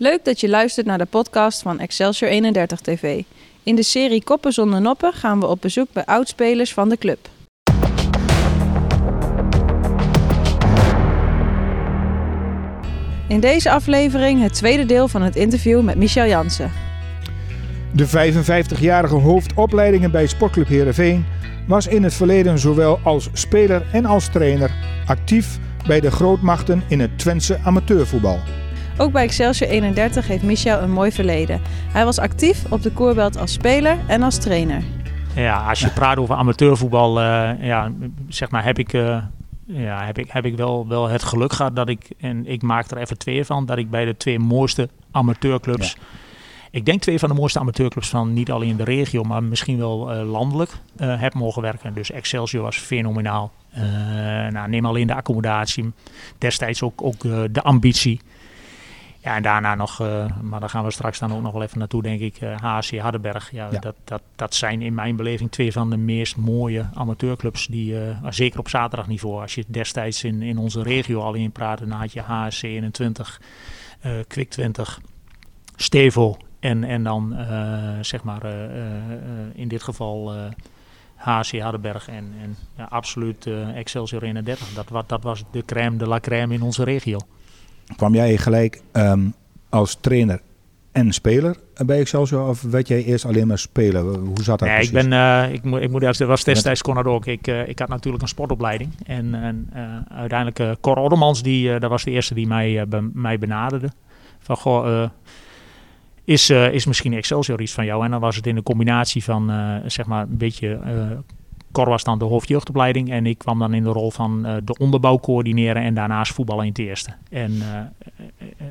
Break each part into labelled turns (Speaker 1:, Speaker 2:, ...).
Speaker 1: Leuk dat je luistert naar de podcast van Excelsior 31 TV. In de serie Koppen zonder noppen gaan we op bezoek bij oudspelers van de club. In deze aflevering het tweede deel van het interview met Michel Jansen.
Speaker 2: De 55-jarige hoofdopleidingen bij Sportclub Heerenveen was in het verleden zowel als speler en als trainer actief bij de grootmachten in het Twentse amateurvoetbal.
Speaker 1: Ook bij Excelsior 31 heeft Michel een mooi verleden. Hij was actief op de koerbelt als speler en als trainer.
Speaker 3: Ja, als je praat over amateurvoetbal, uh, ja, zeg maar, heb ik, uh, ja, heb ik, heb ik wel, wel het geluk gehad dat ik, en ik maak er even twee van, dat ik bij de twee mooiste amateurclubs, ja. ik denk twee van de mooiste amateurclubs van niet alleen in de regio, maar misschien wel uh, landelijk, heb mogen werken. Dus Excelsior was fenomenaal. nou, neem alleen de accommodatie, destijds ook, ook de ambitie. Ja, en daarna nog, uh, maar daar gaan we straks dan ook nog wel even naartoe, denk ik, uh, HC Hardenberg. Ja, ja, Dat, dat, dat zijn in mijn beleving twee van de meest mooie amateurclubs, die, uh, zeker op zaterdagniveau. Als je destijds in, in onze regio al in praatte, dan had je HSC 21, Kwik 20, Stevo en, en dan zeg maar in dit geval HC Hardenberg en, en ja, absoluut Excelsior 31. Dat, dat was de crème de la crème in onze regio
Speaker 2: kwam jij gelijk um, als trainer en speler bij Excelsior? Of werd jij eerst alleen maar speler? Hoe zat dat
Speaker 3: nee,
Speaker 2: precies?
Speaker 3: ik ben, uh, ik, moet, ik moet, dat was destijds kon dat ook. Ik, uh, ik had natuurlijk een sportopleiding. En, en uh, uiteindelijk Cor Oddermans, die, dat was de eerste die mij, mij benaderde. Van, goh, is, is misschien Excelsior iets van jou? En dan was het in de combinatie van, zeg maar, een beetje Cor was dan de hoofdjeugdopleiding en ik kwam dan in de rol van uh, de onderbouw coördineren en daarnaast voetballen in het eerste. En uh,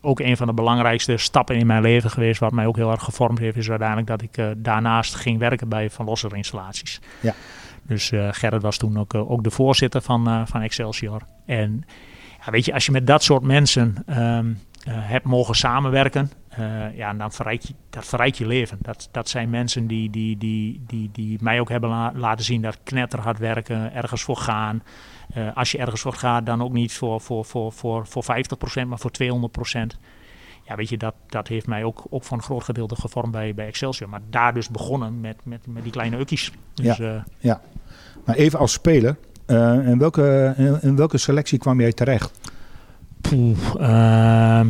Speaker 3: ook een van de belangrijkste stappen in mijn leven geweest, wat mij ook heel erg gevormd heeft, is uiteindelijk dat ik uh, daarnaast ging werken bij Van Losser installaties.
Speaker 2: Ja.
Speaker 3: Dus Gerrit was toen ook, ook de voorzitter van, van Excelsior. En ja, weet je, als je met dat soort mensen um, hebt mogen samenwerken, uh, ja, dan verrijkt je, dat verrijkt je leven. Dat, dat zijn mensen die, die, die, die, die mij ook hebben la laten zien dat knetterhard werken, ergens voor gaan. Uh, als je ergens voor gaat, dan ook niet voor, voor, voor, voor, voor 50%, maar voor 200%. Ja, weet je, dat, dat heeft mij ook, ook een groot gedeelte gevormd bij, bij Excelsior. Maar daar dus begonnen met, met, met die kleine ukkies. Dus,
Speaker 2: ja, uh, ja, maar even als speler, in, welke, in, in, welke selectie kwam jij terecht?
Speaker 3: Poeh,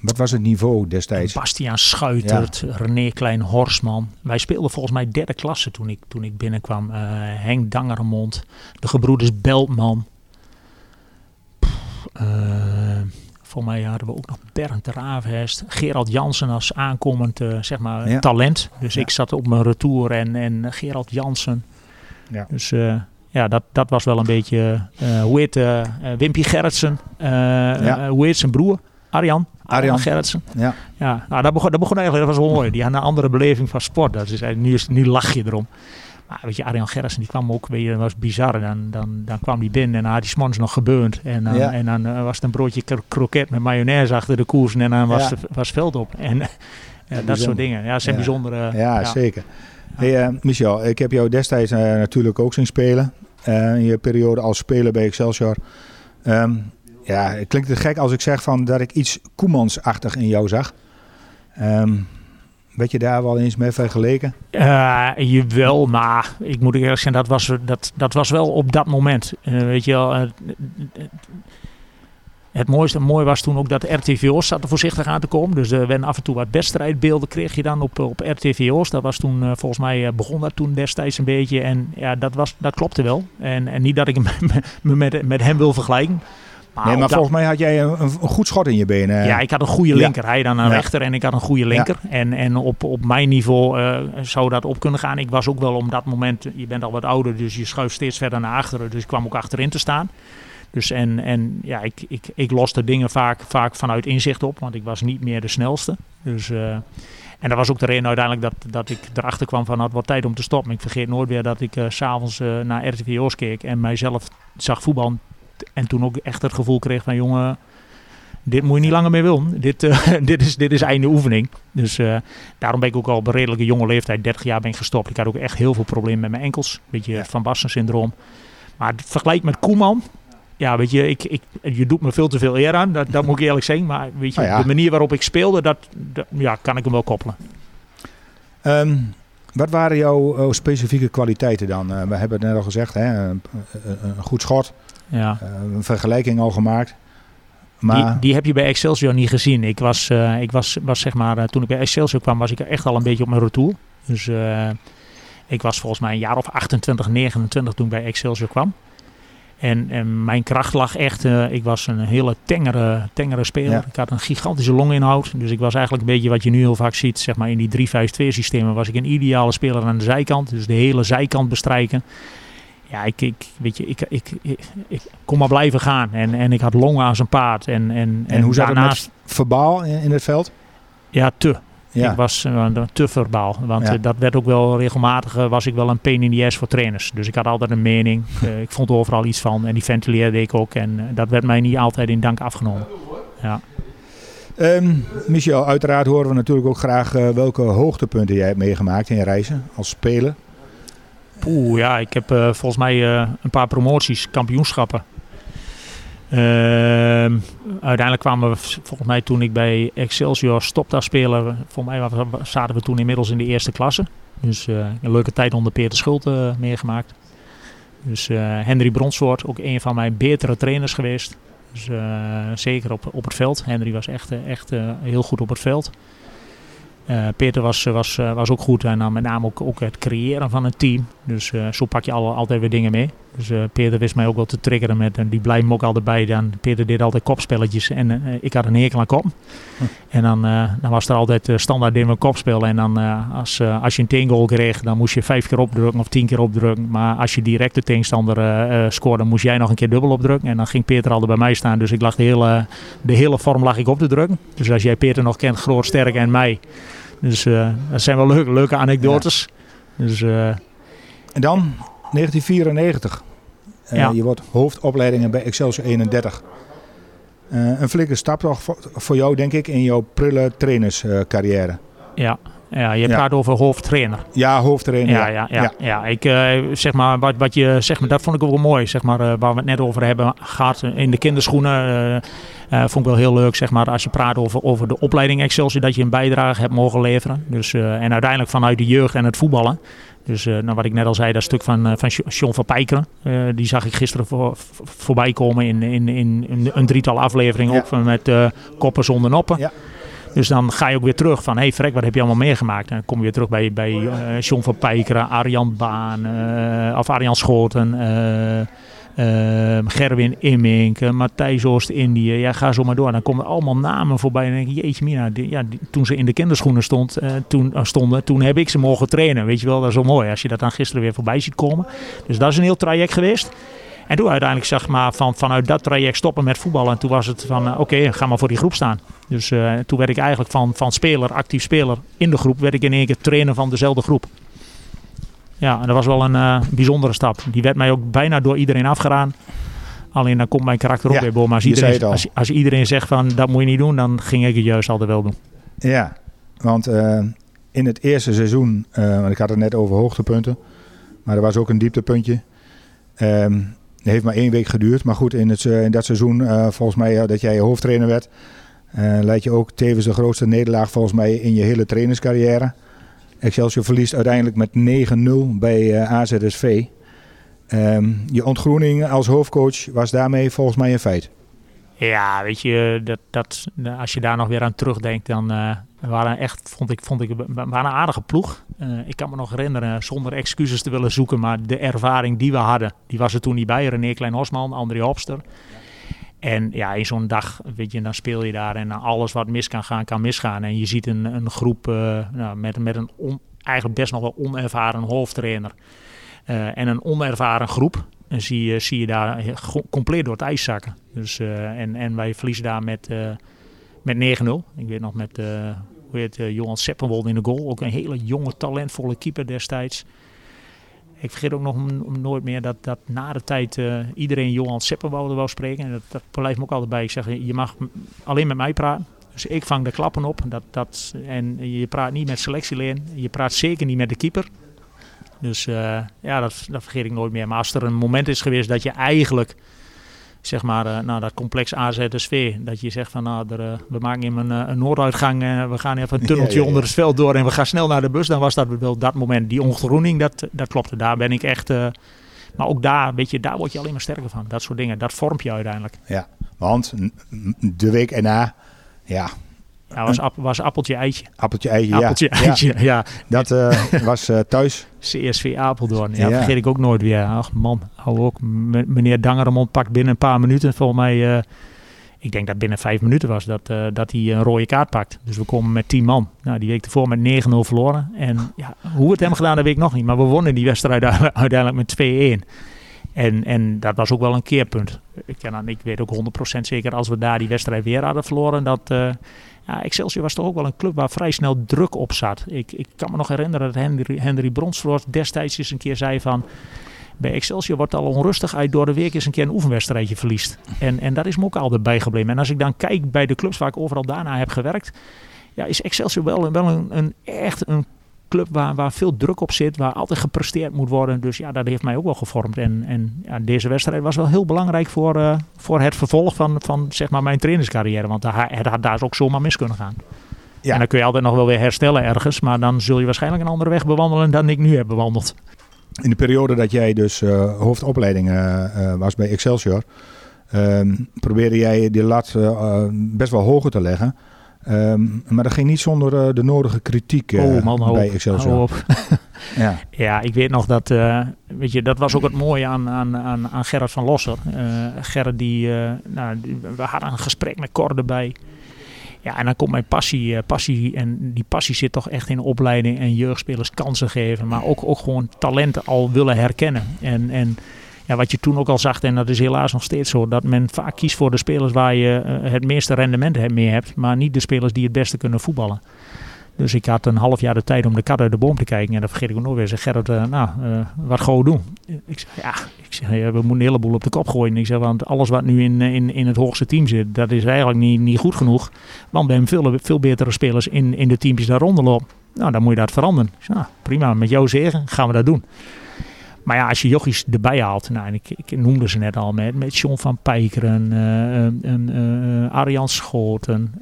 Speaker 2: wat was het niveau destijds?
Speaker 3: Bastiaan Schuitert, ja. René Klein-Horsman. Wij speelden volgens mij derde klasse toen ik, toen ik binnenkwam. Uh, Henk Dangermond, de gebroeders Beltman. Uh, voor mij hadden we ook nog Bernd de Ravenhest. Gerald Jansen als aankomend uh, zeg maar, ja. talent. Dus ja. ik zat op mijn retour en, en Gerald Jansen.
Speaker 2: Ja.
Speaker 3: Dus ja, dat, dat was wel een beetje... hoe heet Wimpy Gerritsen? Hoe heet zijn broer? Arjan.
Speaker 2: Arjan
Speaker 3: Gerritsen.
Speaker 2: Ja.
Speaker 3: ja nou, dat begon, dat begon eigenlijk, dat was wel mooi. Die had een andere beleving van sport. Dat is, nu, is, nu lach je erom. Maar weet je, Arjan Gerritsen, die kwam ook, weet je, dat was bizar. Dan, dan, dan kwam die binnen en dan had die smons nog gebeurd. En dan,
Speaker 2: ja.
Speaker 3: en dan uh, was het een broodje kroket met mayonaise achter de koers. En dan was, ja. was veld op. En dat soort dingen. Ja, zijn bijzondere...
Speaker 2: Ja, zeker. Hey, uh, Michel, ik heb jou destijds uh, natuurlijk ook zien spelen. in je periode als speler bij Excelsior. Um, ja, het klinkt te gek als ik zeg van dat ik iets Koemansachtig in jou zag. Um, werd je daar wel eens mee vergeleken?
Speaker 3: Uh, jawel, maar ik moet eerlijk zeggen, dat was, dat, dat was wel op dat moment. Uh, weet je wel, uh, het mooiste mooi was toen ook dat RTVO's zat er voorzichtig aan te komen. Dus er werden af en toe wat wedstrijdbeelden kreeg je dan op, op RTVO's. Dat was toen, volgens mij begon dat toen destijds een beetje. En ja, dat, was, dat klopte wel. En, en niet dat ik me met, met hem wil vergelijken.
Speaker 2: Maar nee, maar volgens mij had jij een, een, goed schot in je benen.
Speaker 3: Ja, ik had een goede linker. Ja. Hij dan een ja. rechter en ik had een goede linker. Ja. En, en op, op mijn niveau uh, zou dat op kunnen gaan. Ik was ook wel om dat moment, je bent al wat ouder, dus je schuift steeds verder naar achteren. Dus ik kwam ook achterin te staan. Dus en, en ja, ik, ik, ik loste dingen vaak, vaak vanuit inzicht op, want ik was niet meer de snelste. Dus, uh, en dat was ook de reden uiteindelijk dat, dat ik erachter kwam van het wordt tijd om te stoppen. Ik vergeet nooit weer dat ik uh, s'avonds uh, naar RTVO's keek en mijzelf zag voetballen en toen ook echt het gevoel kreeg van jongen, dit moet je niet langer meer willen. Dit, uh, dit, is, dit is einde oefening. Dus uh, daarom ben ik ook al op een redelijke jonge leeftijd, 30 jaar ben ik gestopt. Ik had ook echt heel veel problemen met mijn enkels. Een beetje. Van Basten syndroom. Maar vergelijk met Koeman, ja, weet je, ik, ik, je doet me veel te veel eer aan. Dat, dat moet ik eerlijk zeggen. Maar weet je,
Speaker 2: Nou ja.
Speaker 3: de manier waarop ik speelde, dat, dat- ja, kan ik hem wel koppelen.
Speaker 2: Ehm, wat waren jouw eh, specifieke kwaliteiten dan? Eh, we hebben het net al gezegd, hè, een, goed schot,
Speaker 3: Ja.
Speaker 2: eh, een vergelijking al gemaakt. Maar
Speaker 3: Die, die heb je bij Excelsior niet gezien. Ik was, eh, ik was, was zeg maar, toen ik bij Excelsior kwam, was ik echt al een beetje op mijn retour. Dus ik was volgens mij een jaar of 28, 29 toen ik bij Excelsior kwam. En, en mijn kracht lag echt, eh, ik was een hele tengere, tengere speler.
Speaker 2: Ja.
Speaker 3: Ik had een gigantische longinhoud. Dus ik was eigenlijk een beetje wat je nu heel vaak ziet, zeg maar in die 3-5-2 systemen, was ik een ideale speler aan de zijkant. Dus de hele zijkant bestrijken. Ja, ik, ik, weet je, ik, ik, ik, ik kon maar blijven gaan. En, en ik had longen als een paard. En, en,
Speaker 2: En hoe zat het
Speaker 3: daarnaast,
Speaker 2: verbaal in, in het veld?
Speaker 3: Ja, te.
Speaker 2: Ja.
Speaker 3: Ik was eh, te verbaal. Want
Speaker 2: Ja.
Speaker 3: eh, dat werd ook wel regelmatig, eh, was ik wel een pain in the ass voor trainers. Dus ik had altijd een mening. Ik vond overal iets van. En die ventileerde ik ook. En dat werd mij niet altijd in dank afgenomen. Ja.
Speaker 2: Ehm, Michel, uiteraard horen we natuurlijk ook graag welke hoogtepunten jij hebt meegemaakt in je reizen als speler.
Speaker 3: Oeh, ja, ik heb volgens mij een paar promoties, kampioenschappen. Ehm, uiteindelijk kwamen we, volgens mij toen ik bij Excelsior stopte als speler, volgens mij zaten we toen inmiddels in de eerste klasse. Dus eh, een leuke tijd onder Peter Schulte eh, meegemaakt. Dus eh, Henry Bronswoord, ook een van mijn betere trainers geweest. Dus zeker op, op het veld. Henry was echt, echt heel goed op het veld. Peter was, was, was ook goed en dan met name ook, ook het creëren van een team. Dus zo pak je al, altijd weer dingen mee. Dus eh, Peter wist mij ook wel te triggeren met, en die blijft me ook altijd bij. Dan, Peter deed altijd kopspelletjes en eh, ik had een hekel aan kop.
Speaker 2: Hm.
Speaker 3: En dan, eh, dan was er altijd eh, standaard in mijn kopspel. En dan eh, als, eh, als je een teamgoal kreeg, dan moest je vijf keer opdrukken of tien keer opdrukken. Maar als je direct de tegenstander eh, eh, scoorde, moest jij nog een keer dubbel opdrukken. En dan ging Peter altijd bij mij staan. Dus ik lag de hele, de hele vorm lag ik op te drukken. Dus als jij Peter nog kent, groot, sterk en mij. Dus eh, dat zijn wel leuke, leuke anekdotes. Dus eh,
Speaker 2: En dan 1994. Eh,
Speaker 3: Ja.
Speaker 2: Je wordt hoofdopleidingen bij Excelsior 31. Eh, een flinke stap toch voor, voor jou, denk ik, in jouw prille trainerscarrière.
Speaker 3: ja, ja, je
Speaker 2: Ja.
Speaker 3: praat over hoofdtrainer.
Speaker 2: ja, hoofdtrainer.
Speaker 3: Ja, ja, ja, ja. Ik, eh, zeg maar, wat, wat je, zeg maar, dat vond ik ook wel mooi. Zeg maar, waar we het net over hebben gehad in de kinderschoenen. vond ik wel heel leuk, zeg maar, als je praat over, over de opleiding Excelsior, dat je een bijdrage hebt mogen leveren. Dus, en uiteindelijk vanuit de jeugd en het voetballen. Dus eh, nou, wat ik net al zei, dat stuk van, eh, van John van Pijkeren. eh, die zag ik gisteren voor, voor- voorbij komen in, in, in, in een drietal afleveringen.
Speaker 2: Ja.
Speaker 3: Ook met koppen zonder noppen.
Speaker 2: Ja.
Speaker 3: Dus dan ga je ook weer terug van, hé hey Frek, wat heb je allemaal meegemaakt? En dan kom je weer terug bij, bij John van Pijkeren, Arjan Baan, of Arjan Schoten, Gerwin Immink, Matthijs Oost-Indië. Ja, ga zo maar door. Dan komen allemaal namen voorbij en denk ik, jeetje mina, ja, toen ze in de kinderschoenen stond, eh, toen, eh, stonden, toen heb ik ze mogen trainen. Weet je wel, dat is wel mooi als je dat dan gisteren weer voorbij ziet komen. Dus dat is een heel traject geweest. En toen uiteindelijk zeg maar van, vanuit dat traject stoppen met voetballen. En toen was het van eh, oké, ga maar voor die groep staan. Dus toen werd ik eigenlijk van, van speler, actief speler in de groep, werd ik in één keer trainer van dezelfde groep. Ja, en dat was wel een eh, bijzondere stap. Die werd mij ook bijna door iedereen afgedaan. Alleen dan komt mijn karakter ook
Speaker 2: Ja,
Speaker 3: weer boven. Maar als iedereen,
Speaker 2: al.
Speaker 3: als, als iedereen zegt van dat moet je niet doen, dan ging ik het juist altijd wel doen.
Speaker 2: Ja, want eh, in het eerste seizoen, eh, want ik had het net over hoogtepunten, maar er was ook een dieptepuntje. Ehm het heeft maar één week geduurd, maar goed, in, het, in dat seizoen, volgens mij dat jij hoofdtrainer werd, leid je ook tevens de grootste nederlaag volgens mij in je hele trainerscarrière. Excelsior verliest uiteindelijk met 9-0 bij eh, AZSV. Ehm, je ontgroening als hoofdcoach was daarmee volgens mij een feit.
Speaker 3: Ja, weet je, dat, dat, als je daar nog weer aan terugdenkt, dan eh, waren echt, vond ik, vond ik, waren een aardige ploeg. Eh, ik kan me nog herinneren, zonder excuses te willen zoeken, maar de ervaring die we hadden, die was er toen niet bij. René Klein-Hosman, André Hopster. En ja, in zo'n dag, weet je, dan speel je daar en alles wat mis kan gaan, kan misgaan. En je ziet een, een groep eh, nou, met, met een eigenlijk best nog wel onervaren hoofdtrainer eh, en een onervaren groep. En zie je, zie je daar compleet door het ijs zakken. Dus, eh, en, en wij verliezen daar met, met 9-0. Ik weet nog met hoe heet, Johan Seppenwold in de goal. Ook een hele jonge, talentvolle keeper destijds. Ik vergeet ook nog nooit meer dat, dat na de tijd eh, iedereen Johan Seppenwoude wou spreken. En dat, dat blijft me ook altijd bij. Ik zeg, je mag alleen met mij praten. Dus ik vang de klappen op. Dat, dat, en je praat niet met selectieleen. Je praat zeker niet met de keeper. Dus eh, ja, dat, dat vergeet ik nooit meer. Maar als er een moment is geweest dat je eigenlijk zeg maar, uh, nou, dat complex aanzetten sfeer. Dat je zegt van, nou, er, uh, we maken even een, een noorduitgang en we gaan even een tunneltje ja, ja, ja. onder het veld door en we gaan snel naar de bus. Dan was dat wel dat moment. Die ongroening, dat, dat klopte. Daar ben ik echt... Maar ook daar, weet je, daar word je alleen maar sterker van. Dat soort dingen, dat vormt je uiteindelijk.
Speaker 2: Ja, want de week erna, ja,
Speaker 3: ja, was, app, was appeltje eitje.
Speaker 2: Appeltje eitje,
Speaker 3: appeltje,
Speaker 2: ja.
Speaker 3: eitje, ja. ja.
Speaker 2: Dat uh, was uh, thuis.
Speaker 3: CSV Apeldoorn, ja, ja, vergeet ik ook nooit weer. Ach man, hou ook. Meneer Dangeremond pakt binnen een paar minuten, volgens mij... Uh, ik denk dat binnen vijf minuten was dat, dat hij een rode kaart pakt. Dus we komen met tien man. Nou, die week ervoor met 9-0 verloren. En ja, hoe we het hebben gedaan, dat weet ik nog niet. Maar we wonnen die wedstrijd uiteindelijk met 2-1. En, en dat was ook wel een keerpunt. Ik, ik weet ook 100% zeker als we daar die wedstrijd weer hadden verloren, dat, uh, ja, Excelsior was toch ook wel een club waar vrij snel druk op zat. Ik, ik kan me nog herinneren dat Henry, Henry Bronsvoort destijds eens een keer zei van... Bij Excelsior wordt al onrustig uit door de week eens een keer een oefenwedstrijdje verliest. En, en dat is me ook altijd bijgebleven. En als ik dan kijk bij de clubs waar ik overal daarna heb gewerkt... Ja, is Excelsior wel, wel een, een echt een club waar, waar veel druk op zit, waar altijd gepresteerd moet worden. Dus ja, dat heeft mij ook wel gevormd. En, en ja, deze wedstrijd was wel heel belangrijk voor, uh, voor het vervolg van, van zeg maar mijn trainerscarrière. Want het had daar ook zomaar mis kunnen gaan. Ja. En dan kun je altijd nog wel weer herstellen ergens, maar dan zul je waarschijnlijk een andere weg bewandelen dan ik nu heb bewandeld.
Speaker 2: In de periode dat jij dus uh, hoofdopleiding uh, was bij Excelsior, probeerde jij die lat best wel hoger te leggen. Um, maar dat ging niet zonder uh, de nodige kritiek uh,
Speaker 3: oh, man,
Speaker 2: bij Excelsior.
Speaker 3: ja. ja, ik weet nog dat, uh, weet je, dat was ook het mooie aan, aan, aan, aan Gerrit van Losser. Gerrit, die, nou, die, we hadden een gesprek met Cor erbij. Ja, en dan komt mijn passie, passie. En die passie zit toch echt in opleiding en jeugdspelers kansen geven. Maar ook, ook gewoon talenten al willen herkennen. En, en ja, wat je toen ook al zag, en dat is helaas nog steeds zo, dat men vaak kiest voor de spelers waar je uh, het meeste rendement mee hebt, maar niet de spelers die het beste kunnen voetballen. Dus ik had een half jaar de tijd om de kat uit de boom te kijken. En dan vergeet ik ook nog weer. Zeg Gerrit, uh, nou, uh, wat gaan we doen? Ik zeg, ja, ik zeg, we moeten een heleboel op de kop gooien. Ik zeg, want alles wat nu in, in, in het hoogste team zit, dat is eigenlijk niet, niet goed genoeg. Want we hebben veel, betere spelers in, in de teampjes daaronder lopen. Nou, dan moet je dat veranderen. Ik nou, prima, met jou zeggen gaan we dat doen. Maar ja, als je jochies erbij haalt, nou, ik, ik noemde ze net al met, met John van Pijkeren, uh, uh, uh, Arjan Schoten,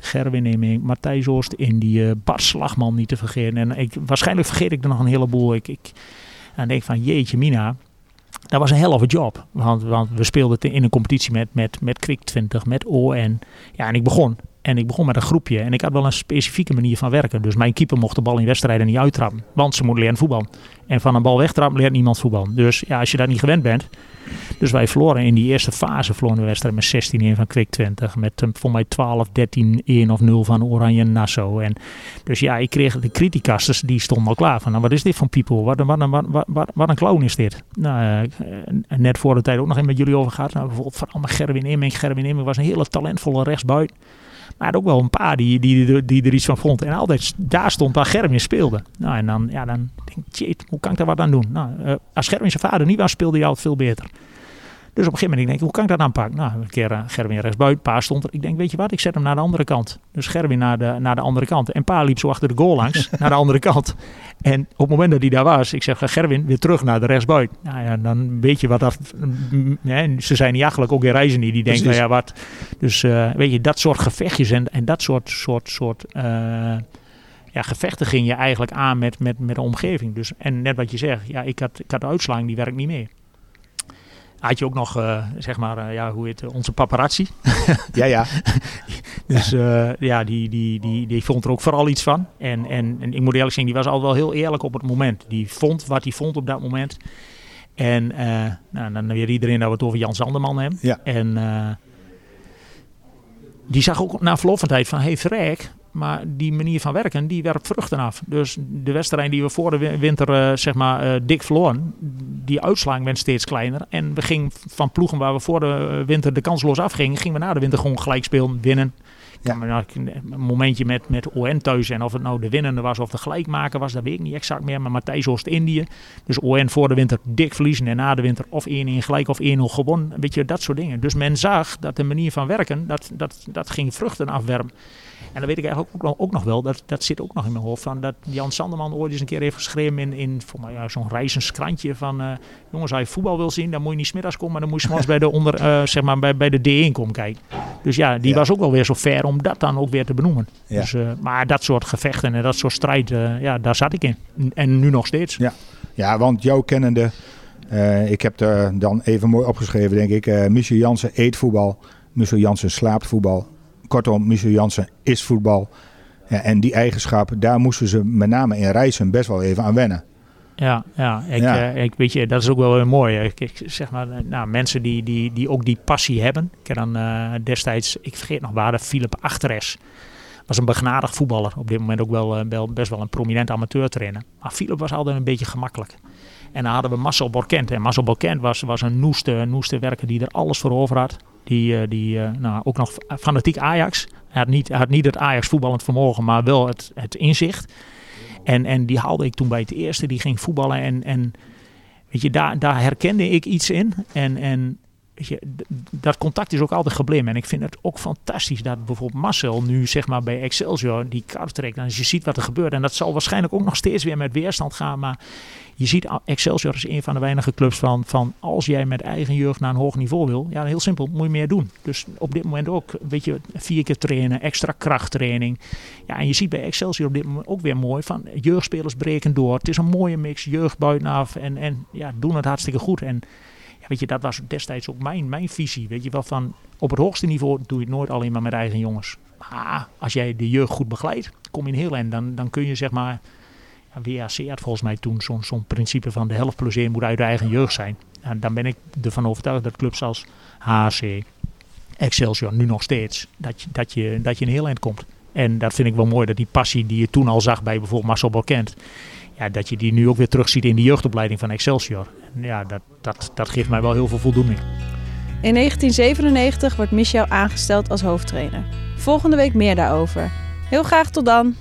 Speaker 3: Gerwin Imming, Matthijs Oost-Indië, Bart Slagman niet te vergeten. En ik, waarschijnlijk vergeet ik er nog een heleboel. Ik, ik en denk van jeetje mina, dat was een hell of job. Want, we speelden in een competitie met, met, met Kwik 20, met ON. Ja, en ik begon. En ik begon met een groepje. En ik had wel een specifieke manier van werken. Dus mijn keeper mocht de bal in wedstrijden niet uittrappen. Want ze moet leren voetbal. En van een bal wegtrappen leert niemand voetbal. Dus ja, als je daar niet gewend bent. Dus wij verloren in die eerste fase verloren de wedstrijd met 16-1 van Kwik 20. Met um, voor mij 12, 13, 1 of 0 van Oranje Nassau. En dus ja, ik kreeg de criticasters, die stonden al klaar van. Nou, wat is dit van people? Wat, wat, wat, wat, wat, wat een clown is dit? Nou, uh, net voor de tijd ook nog even met jullie over gehad. Nou, bijvoorbeeld van allemaal Gerwin Imming. Gerwin Imming was een hele talentvolle rechtsbuiten. Maar ook wel een paar die, die, die, er iets van vond. En altijd daar stond waar Gerwin speelde. Nou, en dan, ja, dan denk ik, jeet, hoe kan ik daar wat aan doen? Nou, uh, als Gerwin zijn vader niet was, speelde hij altijd veel beter. Dus op een gegeven moment denk ik, hoe kan ik dat aanpakken? Nou, een keer uh, Gerwin rechtsbuiten, Pa stond er. Ik denk, weet je wat, ik zet hem naar de andere kant. Dus Gerwin naar de, naar de andere kant. En Pa liep zo achter de goal langs, naar de andere kant. En op het moment dat hij daar was, ik zeg, Gerwin weer terug naar de rechtsbuiten. Nou ja, dan weet je wat dat... Nee, ze zijn niet eigenlijk ook in reizen niet. Die denken, nou ja, wat... Dus uh, weet je, dat soort gevechtjes en, en dat soort, soort, soort uh, ja, gevechten ging je eigenlijk aan met, met, met de omgeving. Dus, en net wat je zegt, ja, ik had, ik had de uitslag, die werkt niet meer had je ook nog, uh, zeg maar, uh, ja, hoe heet het, onze paparazzi.
Speaker 2: ja, ja.
Speaker 3: dus uh, ja, die, die, die, die vond er ook vooral iets van. En, en, en ik moet eerlijk zeggen, die was altijd wel heel eerlijk op het moment. Die vond wat hij vond op dat moment. En nou, dan weer iedereen dat we het over Jan Zanderman hebben.
Speaker 2: Ja.
Speaker 3: En die zag ook na verloop van tijd van, hey Freek, maar die manier van werken, die werpt vruchten af. Dus de wedstrijd die we voor de winter uh, zeg maar uh, dik verloren, die uitslag werd steeds kleiner. En we gingen van ploegen waar we voor de winter de kansloos afgingen, gingen we na de winter gewoon gelijk spelen, winnen. Ja. Nou, een momentje met, met ON thuis en of het nou de winnende was of de gelijkmaker was, dat weet ik niet exact meer. Maar Matthijs Oost-Indië. Dus ON voor de winter dik verliezen en na de winter of 1-1 gelijk of 1-0 gewonnen. Weet je, dat soort dingen. Dus men zag dat de manier van werken, dat, dat, dat ging vruchten afwerpen. En dan weet ik eigenlijk ook, nog- ook nog wel, dat, dat zit ook nog in mijn hoofd, van dat Jan Sanderman ooit eens een keer heeft geschreven in, in voor mij, ja, zo'n reizenskrantje van, eh, jongens, als je voetbal wil zien, dan moet je niet smiddags komen, maar dan moet je 's morgens bij de onder, eh, zeg maar, bij, bij de D1 komen kijken. Dus ja, die
Speaker 2: Ja.
Speaker 3: was ook wel weer zo ver om dat dan ook weer te benoemen.
Speaker 2: Ja.
Speaker 3: Dus, eh, maar dat soort gevechten en dat soort strijd, ja, daar zat ik in. En nu nog steeds.
Speaker 2: Ja, want jouw kennende, eh, ik heb er dan even mooi opgeschreven, denk ik. eh Michel Jansen eet voetbal, Michel Jansen slaapt voetbal. Kortom, Michel Jansen is voetbal. Ja, en die eigenschap, daar moesten ze met name in Rijssen best wel even aan wennen.
Speaker 3: Ja, ja, ik,
Speaker 2: Ja.
Speaker 3: eh, ik weet je, dat is ook wel weer mooi. Ik, ik zeg maar, eh, nou, mensen die, die, die ook die passie hebben. Ik heb dan eh, destijds, ik vergeet nog waar, de Philip Achteres. Was een begnadigd voetballer. Op dit moment ook wel, wel best wel een prominent amateurtrainer. Maar Philip was altijd een beetje gemakkelijk. En dan hadden we Marcel Borkent. En Marcel Borkent was, was een noeste, noeste werker die er alles voor over had. Die, eh, die eh, nou, ook nog fanatiek Ajax. Hij had niet, had niet het Ajax voetballend vermogen, maar wel het, het inzicht. En, en die haalde ik toen bij het eerste. Die ging voetballen en, en weet je, daar, daar herkende ik iets in. En, en dat contact is ook altijd gebleven. En ik vind het ook fantastisch dat bijvoorbeeld Marcel nu zeg maar bij Excelsior die kar trekt. En als je ziet wat er gebeurt. En dat zal waarschijnlijk ook nog steeds weer met weerstand gaan. Maar je ziet Excelsior is een van de weinige clubs van, van als jij met eigen jeugd naar een hoog niveau wil. Ja, heel simpel, moet je meer doen. Dus op dit moment ook, weet je, vier keer trainen, extra krachttraining. Ja, en je ziet bij Excelsior op dit moment ook weer mooi van jeugdspelers breken door. Het is een mooie mix, jeugd buitenaf en, en ja, doen het hartstikke goed. En weet je, dat was destijds ook mijn, mijn visie. Weet je wel, van op het hoogste niveau doe je het nooit alleen maar met eigen jongens. Maar als jij de jeugd goed begeleidt, kom je in heel eind. Dan, dan kun je zeg maar, WAC had volgens mij toen zo'n zo'n principe van de helft plus één moet uit de eigen jeugd zijn. En dan ben ik ervan overtuigd dat clubs als HC, Excelsior, nu nog steeds, dat je, dat je, dat je een heel eind komt. En dat vind ik wel mooi, dat die passie die je toen al zag bij bijvoorbeeld Marcel Borkent, ja, dat je die nu ook weer terugziet in de jeugdopleiding van Excelsior. Ja, dat, dat, dat geeft mij wel heel veel voldoening.
Speaker 1: In 1997 wordt Michel aangesteld als hoofdtrainer. Volgende week meer daarover. Heel graag tot dan!